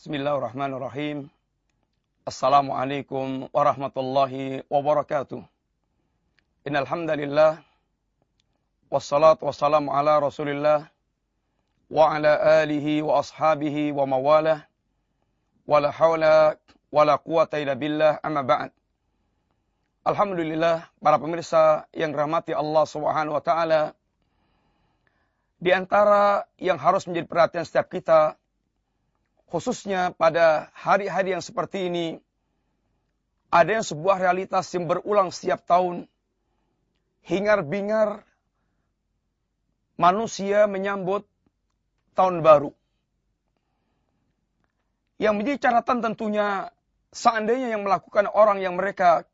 Bismillahirrahmanirrahim. Assalamualaikum warahmatullahi wabarakatuh. Innal hamdalillah wassalatu wassalamu ala Rasulillah wa ala alihi wa ashabihi wa mawalah. Wala haula wala quwata illa billah amma ba'd. Alhamdulillah para pemirsa yang rahmati Allah Subhanahu wa taala di antara yang harus menjadi perhatian setiap kita khususnya pada hari-hari yang seperti ini, ada yang sebuah realitas yang berulang setiap tahun, hingar-bingar manusia menyambut tahun baru. Yang menjadi catatan tentunya seandainya yang melakukan orang yang mereka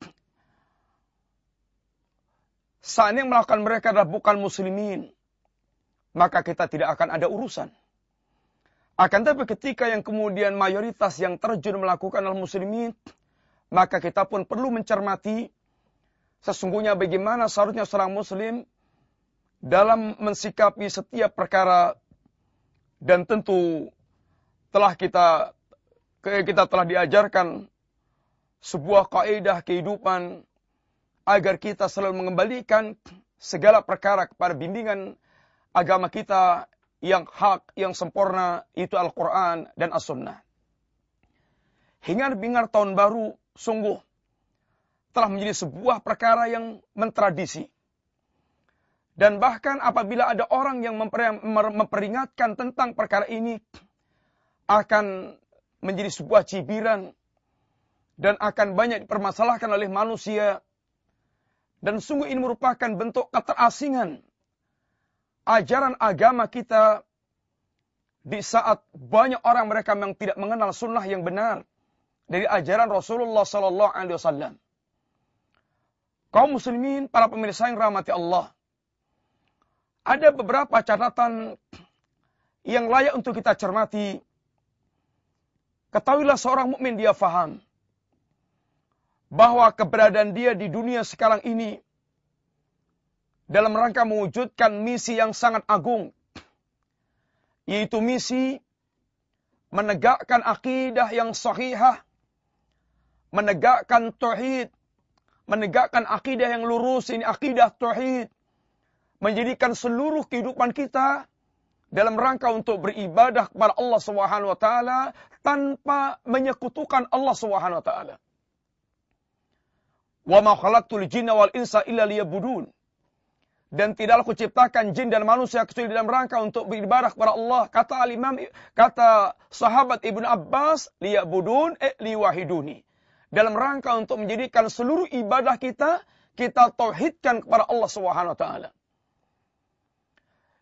seandainya yang melakukan mereka adalah bukan muslimin, maka kita tidak akan ada urusan. Akan tetapi ketika yang kemudian mayoritas yang terjun melakukan al-muslimin, maka kita pun perlu mencermati sesungguhnya bagaimana seharusnya seorang muslim dalam mensikapi setiap perkara dan tentu telah kita kita telah diajarkan sebuah kaidah kehidupan agar kita selalu mengembalikan segala perkara kepada bimbingan agama kita yang hak, yang sempurna itu Al-Quran dan As-Sunnah. Hingar-bingar tahun baru sungguh telah menjadi sebuah perkara yang mentradisi. Dan bahkan apabila ada orang yang memperingatkan tentang perkara ini, akan menjadi sebuah cibiran dan akan banyak dipermasalahkan oleh manusia. Dan sungguh ini merupakan bentuk keterasingan ajaran agama kita di saat banyak orang mereka yang tidak mengenal sunnah yang benar dari ajaran Rasulullah Sallallahu Alaihi Wasallam. Kaum muslimin, para pemirsa yang rahmati Allah, ada beberapa catatan yang layak untuk kita cermati. Ketahuilah seorang mukmin dia faham bahwa keberadaan dia di dunia sekarang ini dalam rangka mewujudkan misi yang sangat agung yaitu misi menegakkan akidah yang sahihah menegakkan tauhid menegakkan akidah yang lurus ini akidah tauhid menjadikan seluruh kehidupan kita dalam rangka untuk beribadah kepada Allah taala tanpa menyekutukan Allah Subhanahu wa taala. Wa ma khalaqtul jinna wal insa illa liyabudun dan tidaklah kuciptakan jin dan manusia kecuali dalam rangka untuk beribadah kepada Allah. Kata al-Imam, kata sahabat Ibnu Abbas, liya'budun eh liwahiduni. Dalam rangka untuk menjadikan seluruh ibadah kita, kita tauhidkan kepada Allah Subhanahu wa taala.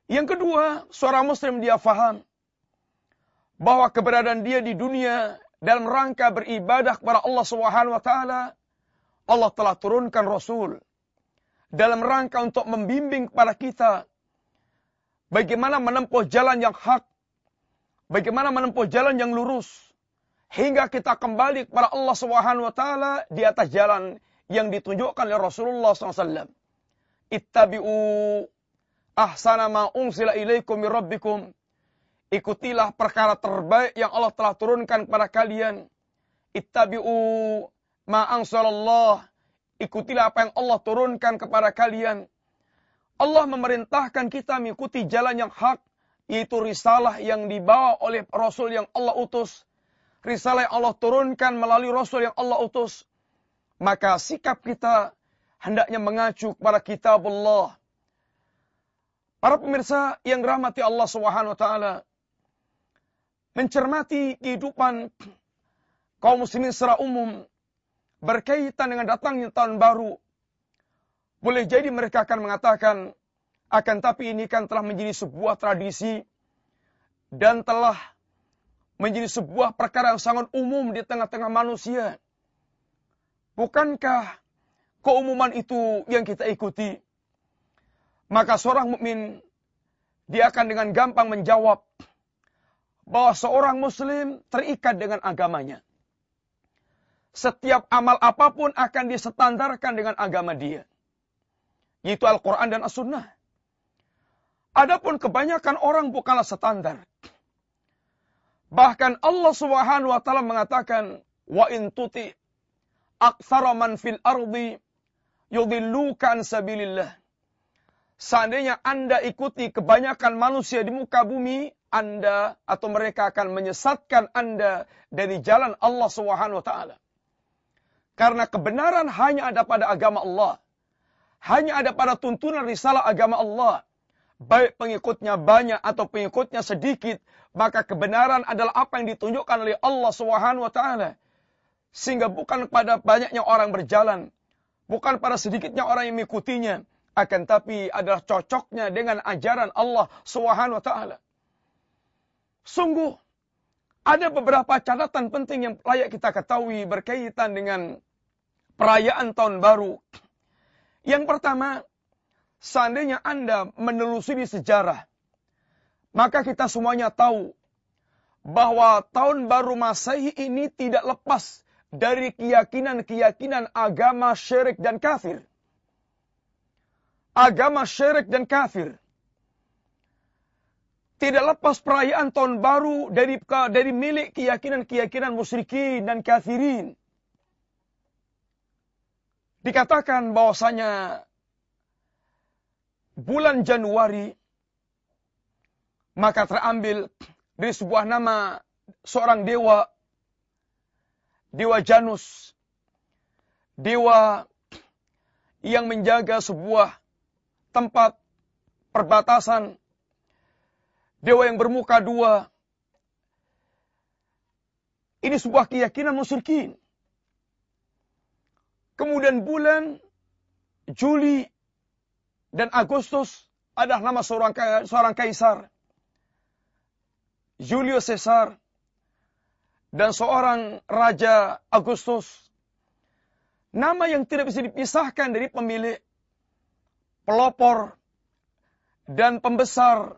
Yang kedua, seorang muslim dia faham bahwa keberadaan dia di dunia dalam rangka beribadah kepada Allah Subhanahu wa taala, Allah telah turunkan rasul dalam rangka untuk membimbing kepada kita bagaimana menempuh jalan yang hak, bagaimana menempuh jalan yang lurus hingga kita kembali kepada Allah Subhanahu wa taala di atas jalan yang ditunjukkan oleh Rasulullah SAW. Ittabi'u ahsana ma unsila ilaikum min rabbikum. Ikutilah perkara terbaik yang Allah telah turunkan kepada kalian. Ittabi'u ma ansalallah Ikutilah apa yang Allah turunkan kepada kalian. Allah memerintahkan kita mengikuti jalan yang hak, yaitu risalah yang dibawa oleh Rasul yang Allah utus. Risalah yang Allah turunkan melalui Rasul yang Allah utus. Maka sikap kita hendaknya mengacu kepada kitab Allah. Para pemirsa yang rahmati Allah taala mencermati kehidupan kaum muslimin secara umum berkaitan dengan datangnya tahun baru, boleh jadi mereka akan mengatakan, akan tapi ini kan telah menjadi sebuah tradisi dan telah menjadi sebuah perkara yang sangat umum di tengah-tengah manusia. Bukankah keumuman itu yang kita ikuti? Maka seorang mukmin dia akan dengan gampang menjawab bahwa seorang muslim terikat dengan agamanya setiap amal apa pun akan disetandarkan dengan agama dia. Yaitu Al-Quran dan As-Sunnah. Adapun kebanyakan orang bukanlah standar. Bahkan Allah Subhanahu wa taala mengatakan, "Wa in tuti aktsara man fil ardi yudilluka an sabilillah." Seandainya Anda ikuti kebanyakan manusia di muka bumi, Anda atau mereka akan menyesatkan Anda dari jalan Allah Subhanahu wa taala. Karena kebenaran hanya ada pada agama Allah. Hanya ada pada tuntunan risalah agama Allah. Baik pengikutnya banyak atau pengikutnya sedikit, maka kebenaran adalah apa yang ditunjukkan oleh Allah Subhanahu wa. Sehingga bukan pada banyaknya orang berjalan, bukan pada sedikitnya orang yang mengikutinya, akan tapi adalah cocoknya dengan ajaran Allah Subhanahu wa. Sungguh ada beberapa catatan penting yang layak kita ketahui berkaitan dengan perayaan tahun baru. Yang pertama, seandainya Anda menelusuri sejarah, maka kita semuanya tahu bahwa tahun baru Masehi ini tidak lepas dari keyakinan-keyakinan agama syirik dan kafir agama syirik dan kafir. Tidak lepas perayaan tahun baru dari dari milik keyakinan-keyakinan musyrikin dan kafirin. Dikatakan bahwasanya bulan Januari maka terambil dari sebuah nama seorang dewa dewa Janus dewa yang menjaga sebuah tempat perbatasan dewa yang bermuka dua. Ini sebuah keyakinan musyrikin. Kemudian bulan Juli dan Agustus adalah nama seorang seorang kaisar. Julius Caesar dan seorang raja Agustus. Nama yang tidak bisa dipisahkan dari pemilik pelopor, dan pembesar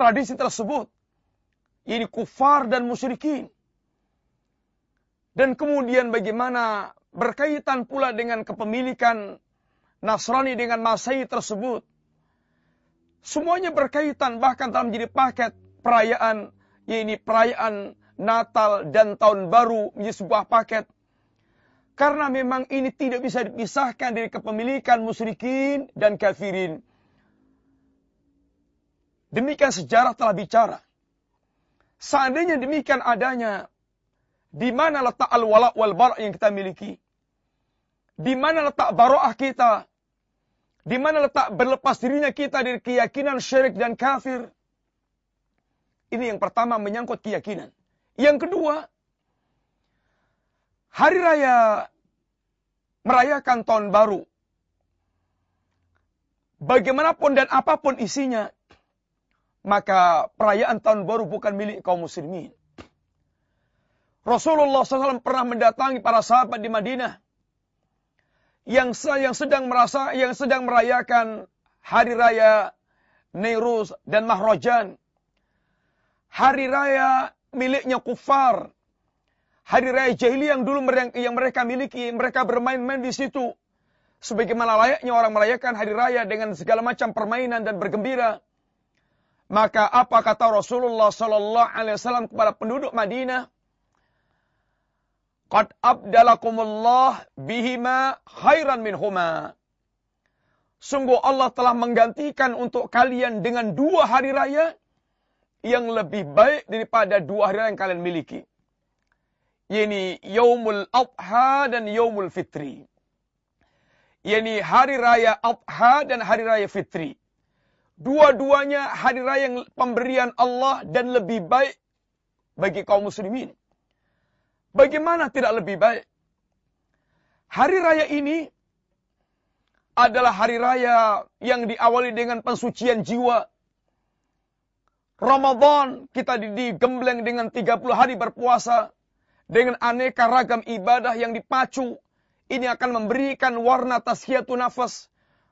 tradisi tersebut. Ini kufar dan musyrikin. Dan kemudian bagaimana berkaitan pula dengan kepemilikan Nasrani dengan Masehi tersebut. Semuanya berkaitan bahkan dalam menjadi paket perayaan, yaitu perayaan Natal dan Tahun Baru menjadi sebuah paket karena memang ini tidak bisa dipisahkan dari kepemilikan musyrikin dan kafirin. Demikian sejarah telah bicara. Seandainya demikian adanya, di mana letak al-wala wal bara yang kita miliki? Di mana letak baroah kita? Di mana letak berlepas dirinya kita dari keyakinan syirik dan kafir? Ini yang pertama menyangkut keyakinan. Yang kedua, hari raya merayakan tahun baru, bagaimanapun dan apa pun isinya, maka perayaan tahun baru bukan milik kaum muslimin. Rasulullah SAW pernah mendatangi para sahabat di Madinah yang yang sedang merasa yang sedang merayakan hari raya Neiruz dan Mahrajan. Hari raya miliknya kufar hari raya jahiliyah yang dulu yang mereka miliki, mereka bermain-main di situ. Sebagaimana layaknya orang merayakan hari raya dengan segala macam permainan dan bergembira. Maka apa kata Rasulullah sallallahu alaihi wasallam kepada penduduk Madinah? Qad abdalakumullah bihima khairan minhuma. Sungguh Allah telah menggantikan untuk kalian dengan dua hari raya yang lebih baik daripada dua hari raya yang kalian miliki yakni Yaumul Adha dan Yaumul Fitri. yakni hari raya Adha dan hari raya Fitri. Dua-duanya hari raya yang pemberian Allah dan lebih baik bagi kaum muslimin. Bagaimana tidak lebih baik? Hari raya ini adalah hari raya yang diawali dengan pensucian jiwa. Ramadan kita digembleng dengan 30 hari berpuasa dengan aneka ragam ibadah yang dipacu. Ini akan memberikan warna tashiatun nafas.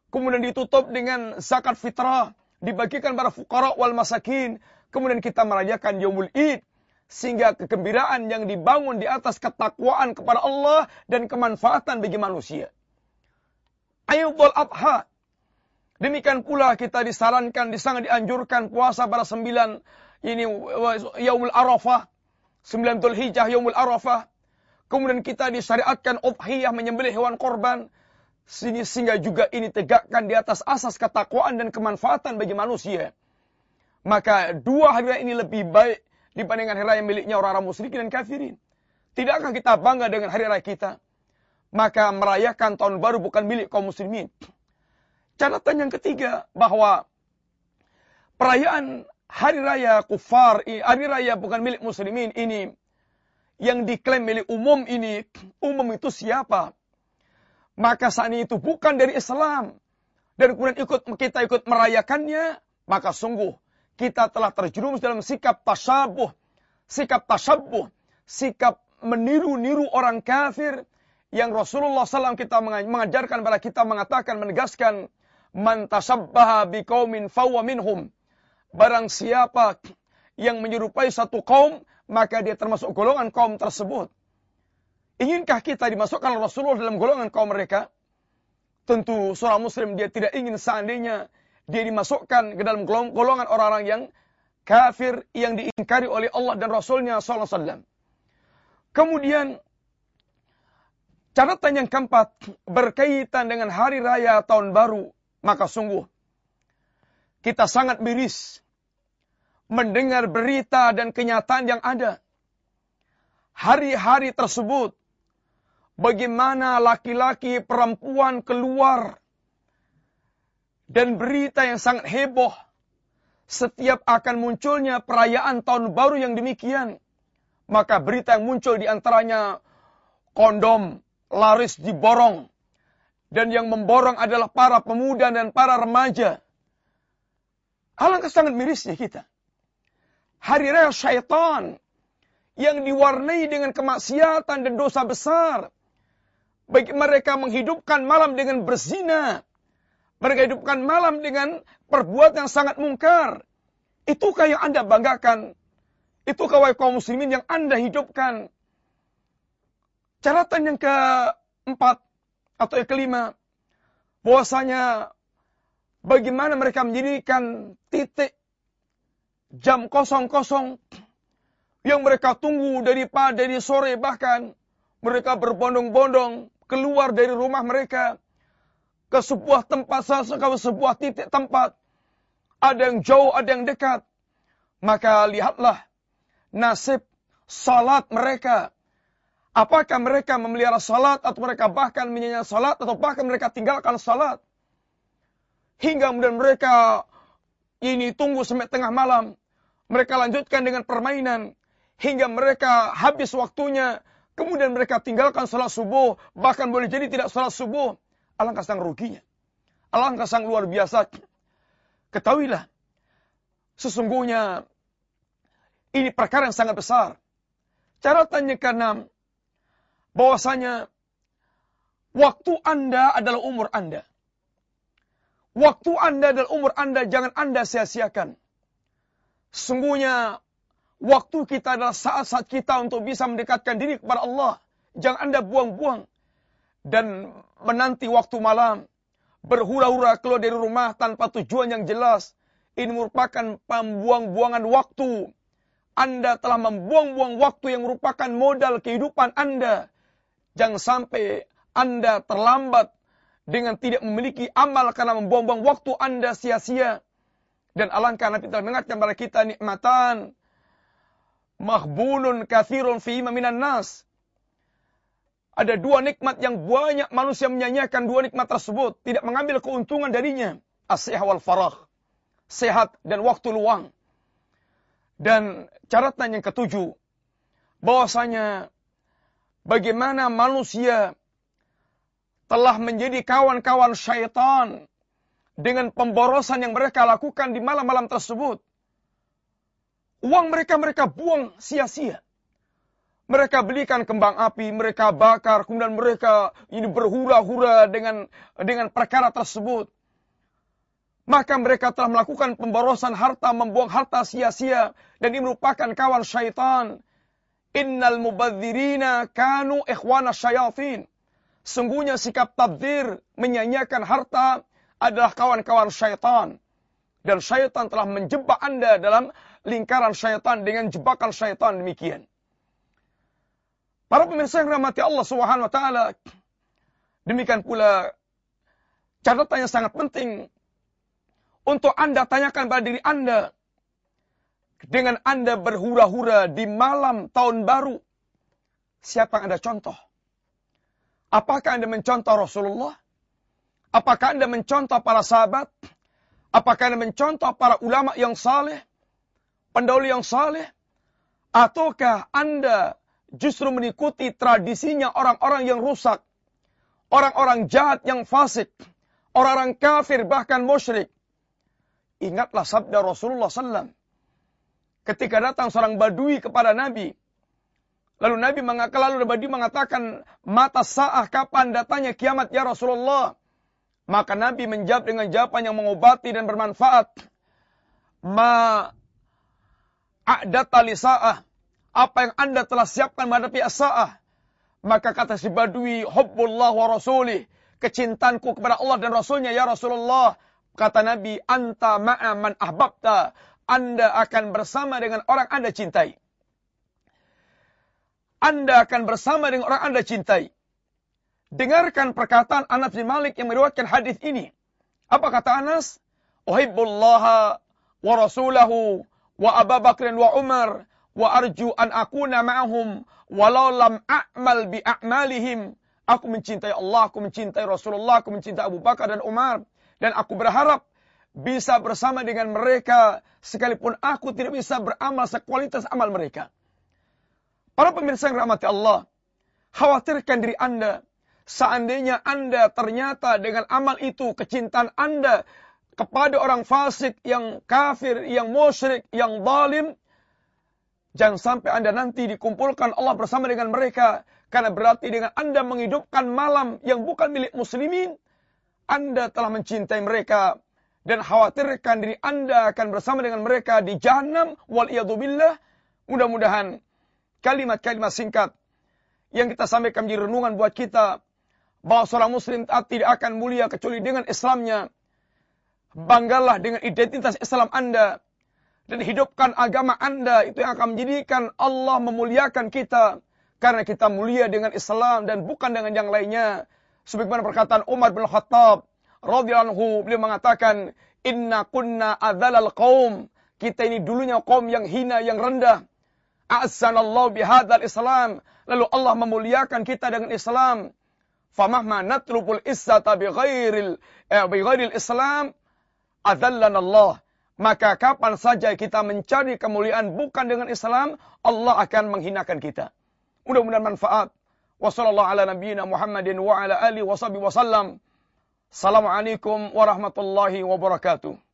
Kemudian ditutup dengan zakat fitrah. Dibagikan pada fukara wal masakin. Kemudian kita merayakan Yomul Id. Sehingga kegembiraan yang dibangun di atas ketakwaan kepada Allah dan kemanfaatan bagi manusia. Ayyubul Adha. Demikian pula kita disarankan, disangat dianjurkan puasa pada sembilan ini Yaumul Arafah 9 Hijjah Yaumul Arafah. Kemudian kita disyariatkan udhiyah menyembelih hewan korban. Sehingga juga ini tegakkan di atas asas ketakwaan dan kemanfaatan bagi manusia. Maka dua hari ini lebih baik dibandingkan hari raya miliknya orang-orang musyrikin dan kafirin. Tidakkah kita bangga dengan hari raya kita? Maka merayakan tahun baru bukan milik kaum muslimin. Catatan yang ketiga bahwa perayaan hari raya kufar, hari raya bukan milik muslimin ini yang diklaim milik umum ini, umum itu siapa? Maka saat itu bukan dari Islam. Dan kemudian ikut kita ikut merayakannya, maka sungguh kita telah terjerumus dalam sikap tasabuh, sikap tasabuh, sikap meniru-niru orang kafir yang Rasulullah SAW kita mengajarkan pada kita mengatakan menegaskan man tasabbaha biqaumin fawa minhum. Barang siapa yang menyerupai satu kaum maka dia termasuk golongan kaum tersebut inginkah kita dimasukkan Rasulullah dalam golongan kaum mereka tentu seorang muslim dia tidak ingin seandainya dia dimasukkan ke dalam golongan orang-orang yang kafir yang diingkari oleh Allah dan Rasulnya SAW. Kemudian catatan yang keempat berkaitan dengan hari raya tahun baru. Maka sungguh kita sangat miris mendengar berita dan kenyataan yang ada. Hari-hari tersebut bagaimana laki-laki perempuan keluar dan berita yang sangat heboh setiap akan munculnya perayaan tahun baru yang demikian. Maka berita yang muncul di antaranya kondom laris diborong. Dan yang memborong adalah para pemuda dan para remaja. Alangkah sangat mirisnya kita. Hari raya syaitan yang diwarnai dengan kemaksiatan dan dosa besar. Mereka menghidupkan malam dengan berzina mereka hidupkan malam dengan perbuatan yang sangat mungkar. Itukah yang Anda banggakan? Itukah kaum muslimin yang Anda hidupkan? Catatan yang keempat atau yang kelima, bahwasanya bagaimana mereka menjadikan titik jam kosong-kosong yang mereka tunggu daripada dari sore bahkan mereka berbondong-bondong keluar dari rumah mereka ke sebuah tempat, ke sebuah titik tempat. Ada yang jauh, ada yang dekat. Maka lihatlah nasib salat mereka. Apakah mereka memelihara salat atau mereka bahkan menyanyi salat atau bahkan mereka tinggalkan salat. Hingga kemudian mereka ini tunggu sampai tengah malam. Mereka lanjutkan dengan permainan. Hingga mereka habis waktunya. Kemudian mereka tinggalkan salat subuh. Bahkan boleh jadi tidak salat subuh. Alangkah sang ruginya. Alangkah sang luar biasa. Ketahuilah, sesungguhnya ini perkara yang sangat besar. Cara tanya keenam, bahwasanya waktu Anda adalah umur Anda. Waktu Anda adalah umur Anda, jangan Anda sia-siakan. Sesungguhnya waktu kita adalah saat-saat kita untuk bisa mendekatkan diri kepada Allah. Jangan Anda buang-buang dan menanti waktu malam, berhura-hura keluar dari rumah tanpa tujuan yang jelas, ini merupakan pembuang-buangan waktu. Anda telah membuang-buang waktu yang merupakan modal kehidupan Anda. Jangan sampai Anda terlambat dengan tidak memiliki amal karena membuang-buang waktu Anda sia-sia. Dan alangkah Nabi telah mengingatkan kepada kita nikmatan. Mahbunun kathirun fi minan nas. Ada dua nikmat yang banyak manusia menyanyikan dua nikmat tersebut. Tidak mengambil keuntungan darinya. Asyah wal farah. Sehat dan waktu luang. Dan catatan yang ketujuh. bahwasanya bagaimana manusia telah menjadi kawan-kawan syaitan dengan pemborosan yang mereka lakukan di malam-malam tersebut. Uang mereka mereka buang sia-sia. Mereka belikan kembang api, mereka bakar, kemudian mereka ini berhura-hura dengan dengan perkara tersebut. Maka mereka telah melakukan pemborosan harta, membuang harta sia-sia. Dan ini merupakan kawan syaitan. Innal mubadzirina kanu ikhwana syayatin. Sungguhnya sikap tabdir, menyanyiakan harta adalah kawan-kawan syaitan. Dan syaitan telah menjebak anda dalam lingkaran syaitan dengan jebakan syaitan demikian. Para pemirsa yang rahmati Allah Subhanahu wa taala, demikian pula catatan yang sangat penting untuk Anda tanyakan pada diri Anda dengan Anda berhura-hura di malam tahun baru. Siapa yang Anda contoh? Apakah Anda mencontoh Rasulullah? Apakah Anda mencontoh para sahabat? Apakah Anda mencontoh para ulama yang saleh? Pendahulu yang saleh? Ataukah Anda justru mengikuti tradisinya orang-orang yang rusak? Orang-orang jahat yang fasik? Orang-orang kafir bahkan musyrik? Ingatlah sabda Rasulullah SAW. Ketika datang seorang badui kepada Nabi. Lalu Nabi mengatakan, lalu badui mengatakan, mata sa'ah kapan datanya kiamat ya Rasulullah? Maka Nabi menjawab dengan jawaban yang mengobati dan bermanfaat. Ma a'data li sa'ah. Apa yang anda telah siapkan menghadapi sa'ah. Maka kata si Badui, Hubbullah wa Rasulih. Kecintanku kepada Allah dan Rasulnya, ya Rasulullah. Kata Nabi, Anta ma'aman ahbabta. Anda akan bersama dengan orang Anda cintai. Anda akan bersama dengan orang Anda cintai. Dengarkan perkataan Anas bin Malik yang meriwayatkan hadis ini. Apa kata Anas? Uhibbullaha wa rasulahu wa Abu Bakr wa Umar wa arju an akuna ma'ahum walau lam a'mal bi a'malihim. Aku mencintai Allah, aku mencintai Rasulullah, aku mencintai Abu Bakar dan Umar dan aku berharap bisa bersama dengan mereka sekalipun aku tidak bisa beramal sekualitas amal mereka. Para pemirsa yang rahmati Allah, khawatirkan diri Anda Seandainya Anda ternyata dengan amal itu, kecintaan Anda kepada orang fasik, yang kafir, yang musyrik, yang zalim, jangan sampai Anda nanti dikumpulkan Allah bersama dengan mereka. Karena berarti dengan Anda menghidupkan malam yang bukan milik muslimin, Anda telah mencintai mereka dan khawatirkan diri Anda akan bersama dengan mereka di jahanam wal billah. Mudah-mudahan kalimat-kalimat singkat yang kita sampaikan menjadi renungan buat kita bahwa seorang muslim tidak akan mulia kecuali dengan Islamnya. Banggalah dengan identitas Islam Anda. Dan hidupkan agama Anda. Itu yang akan menjadikan Allah memuliakan kita. Karena kita mulia dengan Islam dan bukan dengan yang lainnya. Sebagaimana perkataan Umar bin Khattab. radhiyallahu beliau mengatakan. Inna kunna adzalal qaum. Kita ini dulunya kaum yang hina, yang rendah. A'zanallahu bihadzal Islam. Lalu Allah memuliakan kita dengan Islam famahma natlubul izzata bighairil eh, bighairil Islam Allah. Maka kapan saja kita mencari kemuliaan bukan dengan Islam, Allah akan menghinakan kita. Mudah-mudahan manfaat. Wassallallahu ala nabiyyina Muhammadin wa ala alihi wasallam. Assalamualaikum warahmatullahi wabarakatuh.